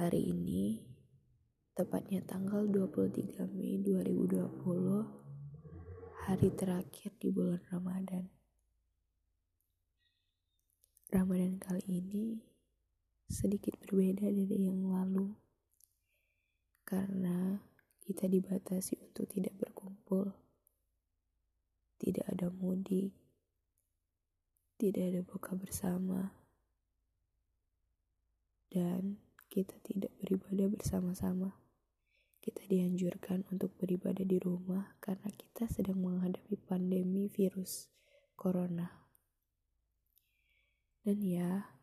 Hari ini, tepatnya tanggal 23 Mei 2020, hari terakhir di bulan Ramadan. Ramadan kali ini sedikit berbeda dari yang lalu, karena kita dibatasi untuk tidak berkumpul, tidak ada mudik, tidak ada buka bersama, dan kita tidak beribadah bersama-sama. Kita dianjurkan untuk beribadah di rumah karena kita sedang menghadapi pandemi virus corona. Dan ya,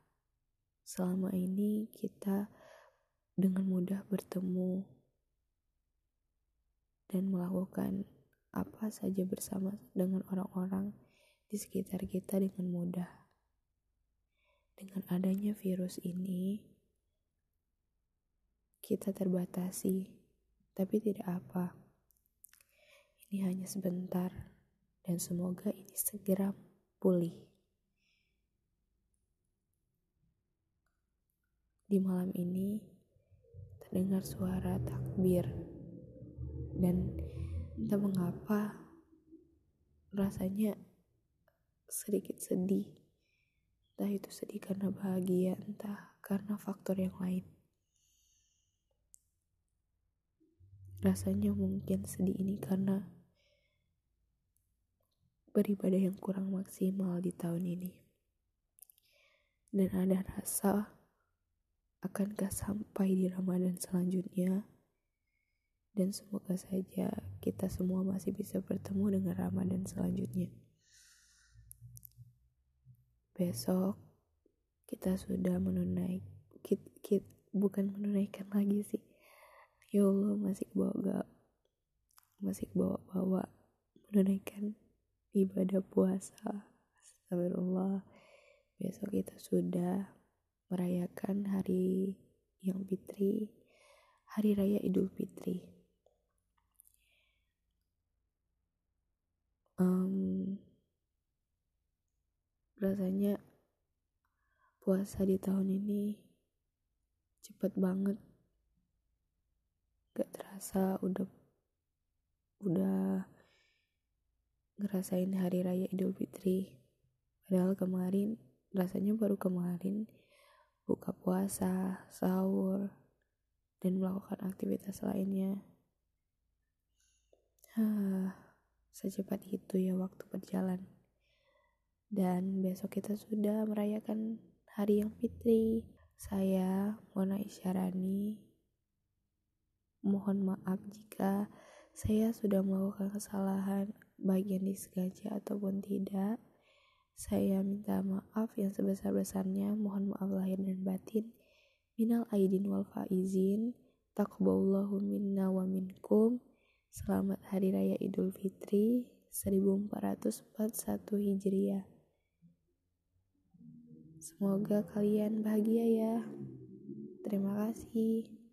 selama ini kita dengan mudah bertemu dan melakukan apa saja bersama dengan orang-orang di sekitar kita dengan mudah. Dengan adanya virus ini, kita terbatasi, tapi tidak apa. Ini hanya sebentar, dan semoga ini segera pulih. Di malam ini terdengar suara takbir, dan entah mengapa rasanya sedikit sedih. Entah itu sedih karena bahagia, entah karena faktor yang lain. Rasanya mungkin sedih ini karena beribadah yang kurang maksimal di tahun ini. Dan ada rasa akankah sampai di Ramadan selanjutnya. Dan semoga saja kita semua masih bisa bertemu dengan Ramadan selanjutnya. Besok kita sudah menunaikan, kit, kit, bukan menunaikan lagi sih ya Allah masih bawa gak masih bawa-bawa menunaikan ibadah puasa. Astagfirullah. Besok kita sudah merayakan hari yang fitri hari raya idul fitri. Um, rasanya puasa di tahun ini cepet banget gak terasa udah udah ngerasain hari raya Idul Fitri. Padahal kemarin rasanya baru kemarin buka puasa sahur dan melakukan aktivitas lainnya. Hah, secepat itu ya waktu berjalan. Dan besok kita sudah merayakan hari yang fitri. Saya Mona Isyarani Mohon maaf jika saya sudah melakukan kesalahan baik yang disengaja ataupun tidak. Saya minta maaf yang sebesar-besarnya. Mohon maaf lahir dan batin. Minal aidin wal faizin. Taqablallahu minna wa minkum. Selamat Hari Raya Idul Fitri 1441 Hijriah. Semoga kalian bahagia ya. Terima kasih.